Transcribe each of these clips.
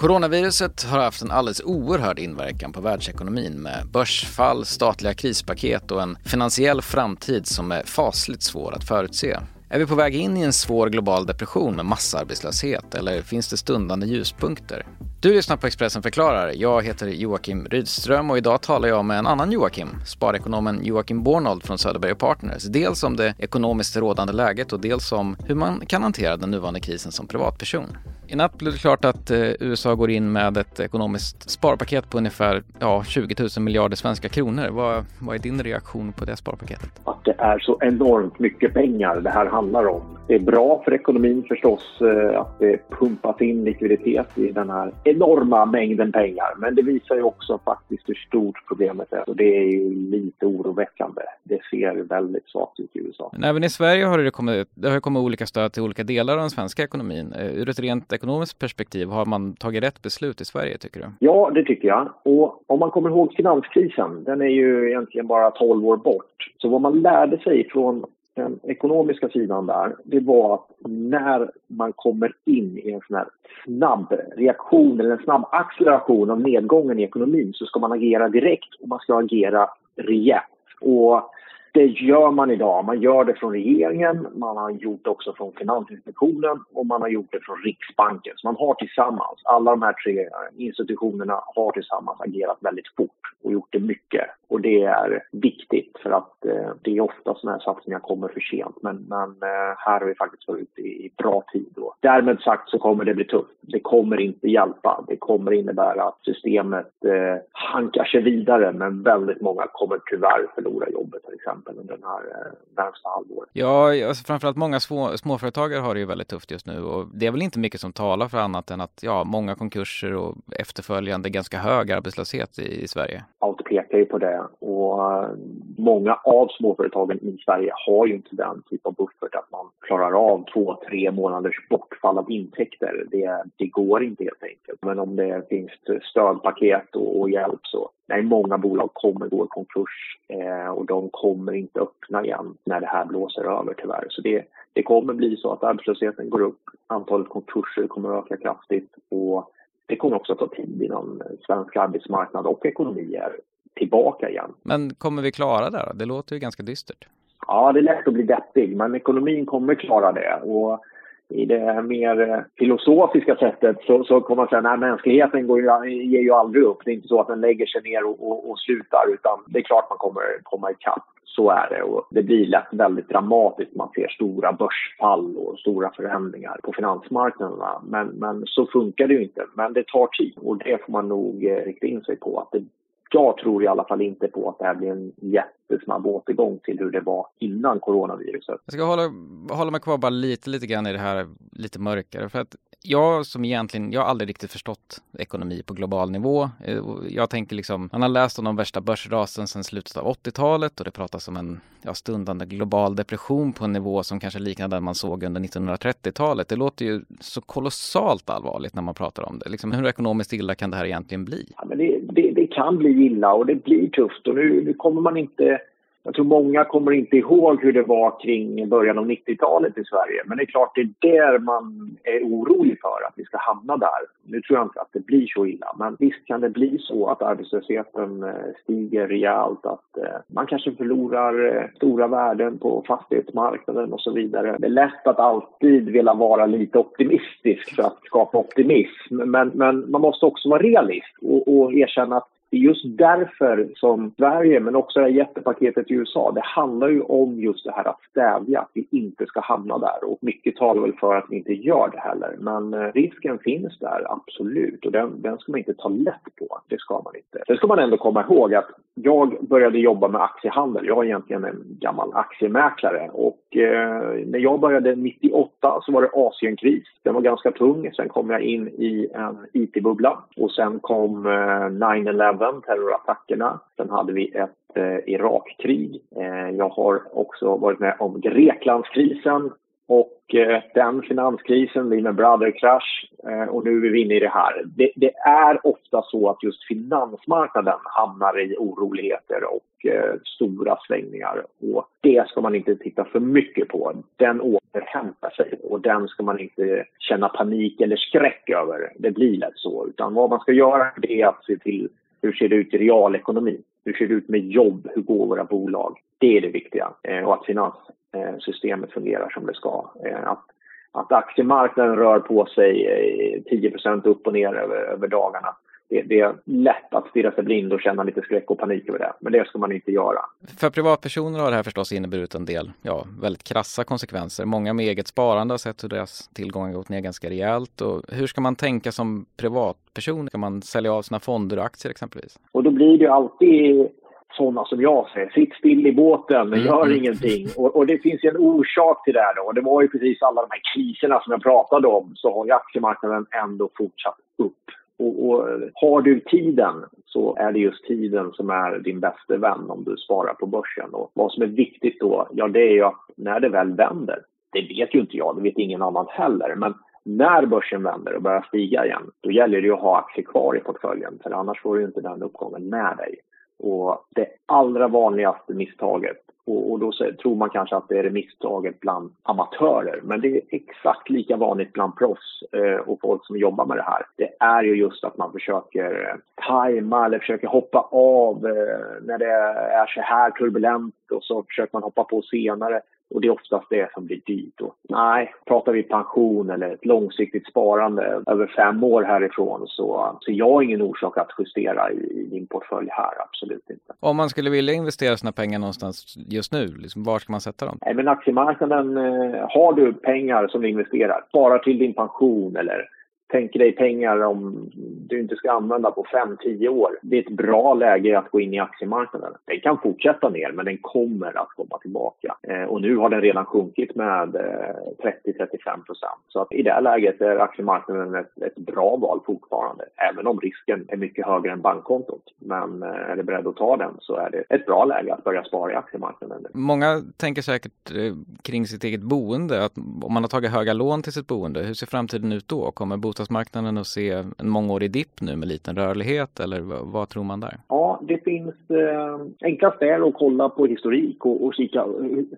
Coronaviruset har haft en alldeles oerhörd inverkan på världsekonomin med börsfall, statliga krispaket och en finansiell framtid som är fasligt svår att förutse. Är vi på väg in i en svår global depression med massarbetslöshet eller finns det stundande ljuspunkter? Du lyssnar på Expressen förklarar. Jag heter Joakim Rydström och idag talar jag med en annan Joakim, sparekonomen Joakim Bornold från Söderberg Partners. Dels om det ekonomiskt rådande läget och dels om hur man kan hantera den nuvarande krisen som privatperson. I natt blev det klart att eh, USA går in med ett ekonomiskt sparpaket på ungefär ja, 20 000 miljarder svenska kronor. Vad, vad är din reaktion på det sparpaketet? Att det är så enormt mycket pengar det här handlar om. Det är bra för ekonomin förstås eh, att det pumpas in likviditet i den här enorma mängden pengar. Men det visar ju också faktiskt hur stort problemet är och det är ju lite oroväckande. Det ser väldigt svagt ut i USA. Men även i Sverige har det kommit, det har kommit olika stöd till olika delar av den svenska ekonomin. Eh, ur ett rent ekonomiskt perspektiv, har man tagit rätt beslut i Sverige tycker du? Ja, det tycker jag. Och om man kommer ihåg finanskrisen, den är ju egentligen bara 12 år bort. Så vad man lärde sig från den ekonomiska sidan där, det var att när man kommer in i en sån här snabb reaktion eller en snabb acceleration av nedgången i ekonomin så ska man agera direkt och man ska agera rejält. Och det gör man idag. Man gör det från regeringen, man har gjort det också från Finansinspektionen och man har gjort det från Riksbanken. Så man har tillsammans, alla de här tre eh, institutionerna har tillsammans agerat väldigt fort och gjort det mycket. Och det är viktigt för att eh, det är ofta sådana här satsningar kommer för sent. Men, men eh, här har vi faktiskt varit ute i bra tid. Då. därmed sagt så kommer det bli tufft. Det kommer inte hjälpa. Det kommer innebära att systemet eh, hankar sig vidare men väldigt många kommer tyvärr förlora jobbet till exempel under den här eh, närmsta halvåret. Ja, alltså framförallt många små, småföretagare har det ju väldigt tufft just nu och det är väl inte mycket som talar för annat än att ja, många konkurser och efterföljande ganska hög arbetslöshet i, i Sverige. Pekar ju på det och eh, många av småföretagen i Sverige har ju inte den typ av buffert att man klarar av två, tre månaders bortfall av intäkter. Det, det går inte helt enkelt. Men om det finns stödpaket och, och hjälp så nej, många bolag kommer gå i konkurs eh, och de kommer inte öppna igen när det här blåser över tyvärr. Så det, det kommer bli så att arbetslösheten går upp, antalet konkurser kommer att öka kraftigt och det kommer också att ta tid innan svensk arbetsmarknad och ekonomi är tillbaka igen. Men kommer vi klara det då? Det låter ju ganska dystert. Ja, det är lätt att bli deppig, men ekonomin kommer klara det. Och i det mer filosofiska sättet så, så kommer man säga att mänskligheten går ju, ger ju aldrig upp. Det är inte så att den lägger sig ner och, och, och slutar utan det är klart man kommer komma ikapp. Så är det och det blir lätt väldigt dramatiskt. Man ser stora börsfall och stora förändringar på finansmarknaderna. Men, men så funkar det ju inte. Men det tar tid och det får man nog eh, rikta in sig på. Att det jag tror i alla fall inte på att det här blir en jättesnabb återgång till hur det var innan coronaviruset. Jag ska hålla, hålla mig kvar bara lite, lite grann i det här lite mörkare. För att jag som egentligen, jag har aldrig riktigt förstått ekonomi på global nivå. Eh, jag tänker liksom, man har läst om de värsta börsrasen sedan slutet av 80-talet och det pratas om en ja, stundande global depression på en nivå som kanske liknar den man såg under 1930-talet. Det låter ju så kolossalt allvarligt när man pratar om det. Liksom, hur ekonomiskt illa kan det här egentligen bli? Ja, men det, det, det kan bli illa och det blir tufft och nu, nu kommer man inte jag tror många kommer inte ihåg hur det var kring början av 90-talet i Sverige. Men det är klart, det är där man är orolig för att vi ska hamna där. Nu tror jag inte att det blir så illa, men visst kan det bli så att arbetslösheten eh, stiger rejält, att eh, man kanske förlorar eh, stora värden på fastighetsmarknaden och så vidare. Det är lätt att alltid vilja vara lite optimistisk för att skapa optimism, men, men man måste också vara realist och, och erkänna att det är just därför som Sverige, men också det här jättepaketet i USA, det handlar ju om just det här att stävja att vi inte ska hamna där. Och mycket talar väl för att vi inte gör det heller. Men eh, risken finns där, absolut. Och den, den ska man inte ta lätt på. Det ska man inte. Sen ska man ändå komma ihåg att jag började jobba med aktiehandel. Jag är egentligen en gammal aktiemäklare. Och eh, när jag började 98 så var det Asienkris. Den var ganska tung. Sen kom jag in i en IT-bubbla. Och sen kom eh, 9-11 terrorattackerna. Sen hade vi ett eh, Irakkrig. Eh, jag har också varit med om Greklandskrisen Och eh, den finanskrisen, Lehman Brothers-krasch eh, och nu är vi inne i det här. Det, det, är ofta så att just finansmarknaden hamnar i oroligheter och eh, stora svängningar. Och det ska man inte titta för mycket på. Den återhämtar sig och den ska man inte känna panik eller skräck över. Det blir lätt så. Utan vad man ska göra det är att se till hur ser det ut i realekonomin? Hur ser det ut med jobb? Hur går våra bolag? Det är det viktiga. Eh, och att finanssystemet fungerar som det ska. Eh, att, att aktiemarknaden rör på sig eh, 10 upp och ner över, över dagarna det, det, är lätt att stirra sig blind och känna lite skräck och panik över det. Men det ska man inte göra. För privatpersoner har det här förstås inneburit en del ja, väldigt krassa konsekvenser. Många med eget sparande har sett hur deras tillgångar gått ner ganska rejält. Och hur ska man tänka som privatperson? Ska man sälja av sina fonder och aktier exempelvis? Och då blir det ju alltid sådana som jag säger, sitt still i båten, mm. gör mm. ingenting. Och, och, det finns ju en orsak till det här då. Det var ju precis alla de här kriserna som jag pratade om, så har ju aktiemarknaden ändå fortsatt upp. Och, och, har du tiden så är det just tiden som är din bästa vän om du sparar på börsen. Och vad som är viktigt då, ja det är ju att när det väl vänder, det vet ju inte jag, det vet ingen annan heller, men när börsen vänder och börjar stiga igen, då gäller det ju att ha aktier kvar i portföljen, för annars får du inte den uppgången med dig. Och det allra vanligaste misstaget och, och, då tror man kanske att det är det misstaget bland amatörer. Men det är exakt lika vanligt bland proffs eh, och folk som jobbar med det här. Det är ju just att man försöker eh, tajma eller försöker hoppa av eh, när det är så här turbulent och så försöker man hoppa på senare. Och det är oftast det som blir dyrt. Och nej, pratar vi pension eller ett långsiktigt sparande över fem år härifrån så ser jag ingen orsak att justera i, i din portfölj här, absolut inte. Om man skulle vilja investera sina pengar någonstans just nu, liksom, var ska man sätta dem? Nej, men aktiemarknaden, eh, har du pengar som du investerar, sparar till din pension eller tänker dig pengar om du inte ska använda på 5-10 år. Det är ett bra läge att gå in i aktiemarknaden. Den kan fortsätta ner, men den kommer att komma tillbaka. Eh, och nu har den redan sjunkit med eh, 30-35 procent. Så att i det här läget är aktiemarknaden ett, ett, bra val fortfarande, även om risken är mycket högre än bankkontot. Men eh, är du beredd att ta den så är det ett bra läge att börja spara i aktiemarknaden. Många tänker säkert eh, kring sitt eget boende, att om man har tagit höga lån till sitt boende, hur ser framtiden ut då? Kommer bostadsmarknaden att se en mångårig dipp nu med liten rörlighet eller vad, tror man där? Ja, det finns eh, enklast är att kolla på historik och, och kika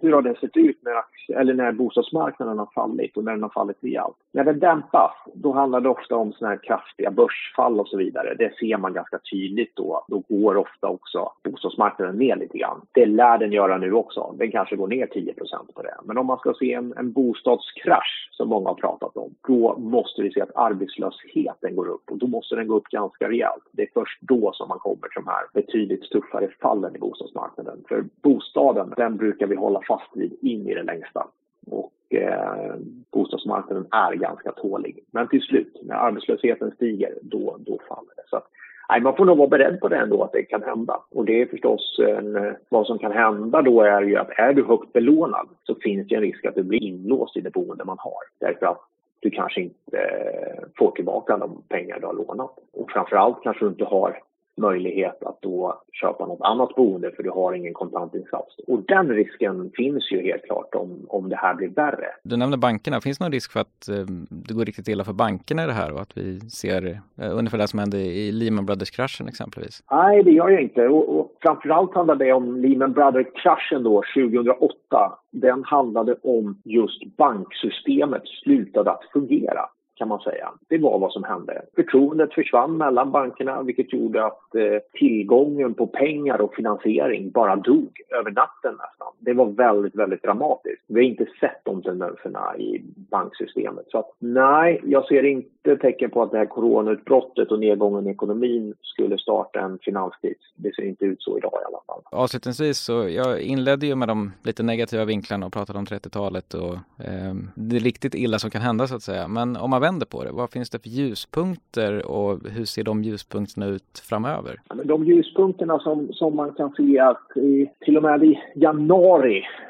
hur har det sett ut när, eller när bostadsmarknaden har fallit och när den har fallit rejält. När den dämpas, då handlar det ofta om såna här kraftiga börsfall och så vidare. Det ser man ganska tydligt då. Då går ofta också bostadsmarknaden ner lite grann. Det lär den göra nu också. Den kanske går ner 10 på det. Men om man ska se en, en bostadskrasch, som många har pratat om, då måste vi se att arbetslösheten går upp och då måste den gå upp ganska rejält. Det är först då som man kommer till de här betydligt tuffare fallen i bostadsmarknaden. För bostaden, den brukar vi hålla fast vid in i det längsta. Och eh, bostadsmarknaden är ganska tålig. Men till slut, när arbetslösheten stiger, då, då faller det. Så att, nej, man får nog vara beredd på det ändå, att det kan hända. Och det är förstås, en, vad som kan hända då är ju att är du högt belånad så finns det en risk att du blir inlåst i det boende man har. Därför att du kanske inte eh, får tillbaka de pengar du har lånat. Och framförallt kanske du inte har möjlighet att då köpa något annat boende för du har ingen kontantinsats. Och den risken finns ju helt klart om, om det här blir värre. Du nämner bankerna. Finns det någon risk för att eh, det går riktigt illa för bankerna i det här och att vi ser eh, ungefär det som hände i Lehman Brothers-kraschen exempelvis? Nej, det gör jag inte. Och, och framförallt handlar det om Lehman Brothers-kraschen då 2008. Den handlade om just banksystemet slutade att fungera kan man säga. Det var vad som hände. Förtroendet försvann mellan bankerna vilket gjorde att eh, tillgången på pengar och finansiering bara dog över natten nästan. Det var väldigt, väldigt dramatiskt. Vi har inte sett de tendenserna i banksystemet. Så att nej, jag ser inte tecken på att det här coronautbrottet och nedgången i ekonomin skulle starta en finanskris. Det ser inte ut så idag i alla fall. Avslutningsvis så jag inledde ju med de lite negativa vinklarna och pratade om 30-talet och eh, det riktigt illa som kan hända så att säga. Men om man vänder på det? Vad finns det för ljuspunkter och hur ser de ljuspunkterna ut framöver? De ljuspunkterna som, som man kan se att i, till och med i januari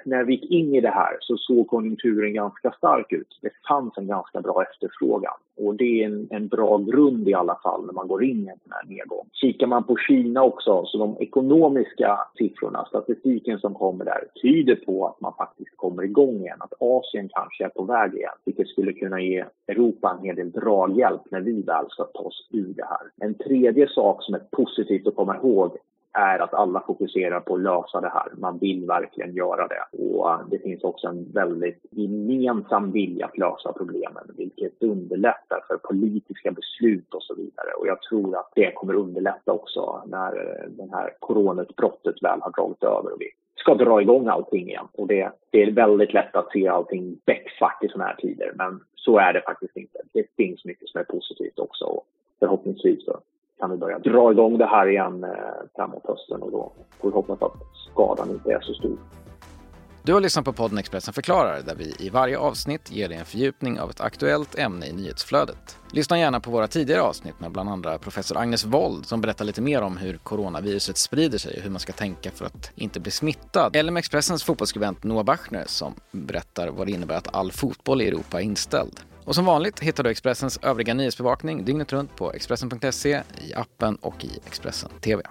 när vi gick in i det här så såg konjunkturen ganska stark ut. Det fanns en ganska bra efterfrågan och det är en, en bra grund i alla fall när man går in i en sån här nedgång. Kikar man på Kina också, så de ekonomiska siffrorna, statistiken som kommer där, tyder på att man faktiskt kommer igång igen. Att Asien kanske är på väg igen, vilket skulle kunna ge Europa en hel del draghjälp när vi väl ska ta oss ur det här. En tredje sak som är positivt att komma ihåg är att alla fokuserar på att lösa det här. Man vill verkligen göra det. Och eh, det finns också en väldigt gemensam vilja att lösa problemen vilket underlättar för politiska beslut och så vidare. Och jag tror att det kommer underlätta också när eh, det här coronautbrottet väl har dragit över och vi ska dra igång allting igen. Och det, det är väldigt lätt att se allting becksvart i sådana här tider. Men så är det faktiskt inte. Det finns mycket som är positivt också. Och förhoppningsvis så kan vi börja dra igång det här igen eh, framåt hösten och då får vi hoppas att skadan inte är så stor. Du har lyssnat på podden Expressen förklarar där vi i varje avsnitt ger dig en fördjupning av ett aktuellt ämne i nyhetsflödet. Lyssna gärna på våra tidigare avsnitt med bland andra professor Agnes Wold som berättar lite mer om hur coronaviruset sprider sig och hur man ska tänka för att inte bli smittad. Eller med Expressens fotbollsskribent Noah Bachner som berättar vad det innebär att all fotboll i Europa är inställd. Och som vanligt hittar du Expressens övriga nyhetsbevakning dygnet runt på Expressen.se, i appen och i Expressen TV.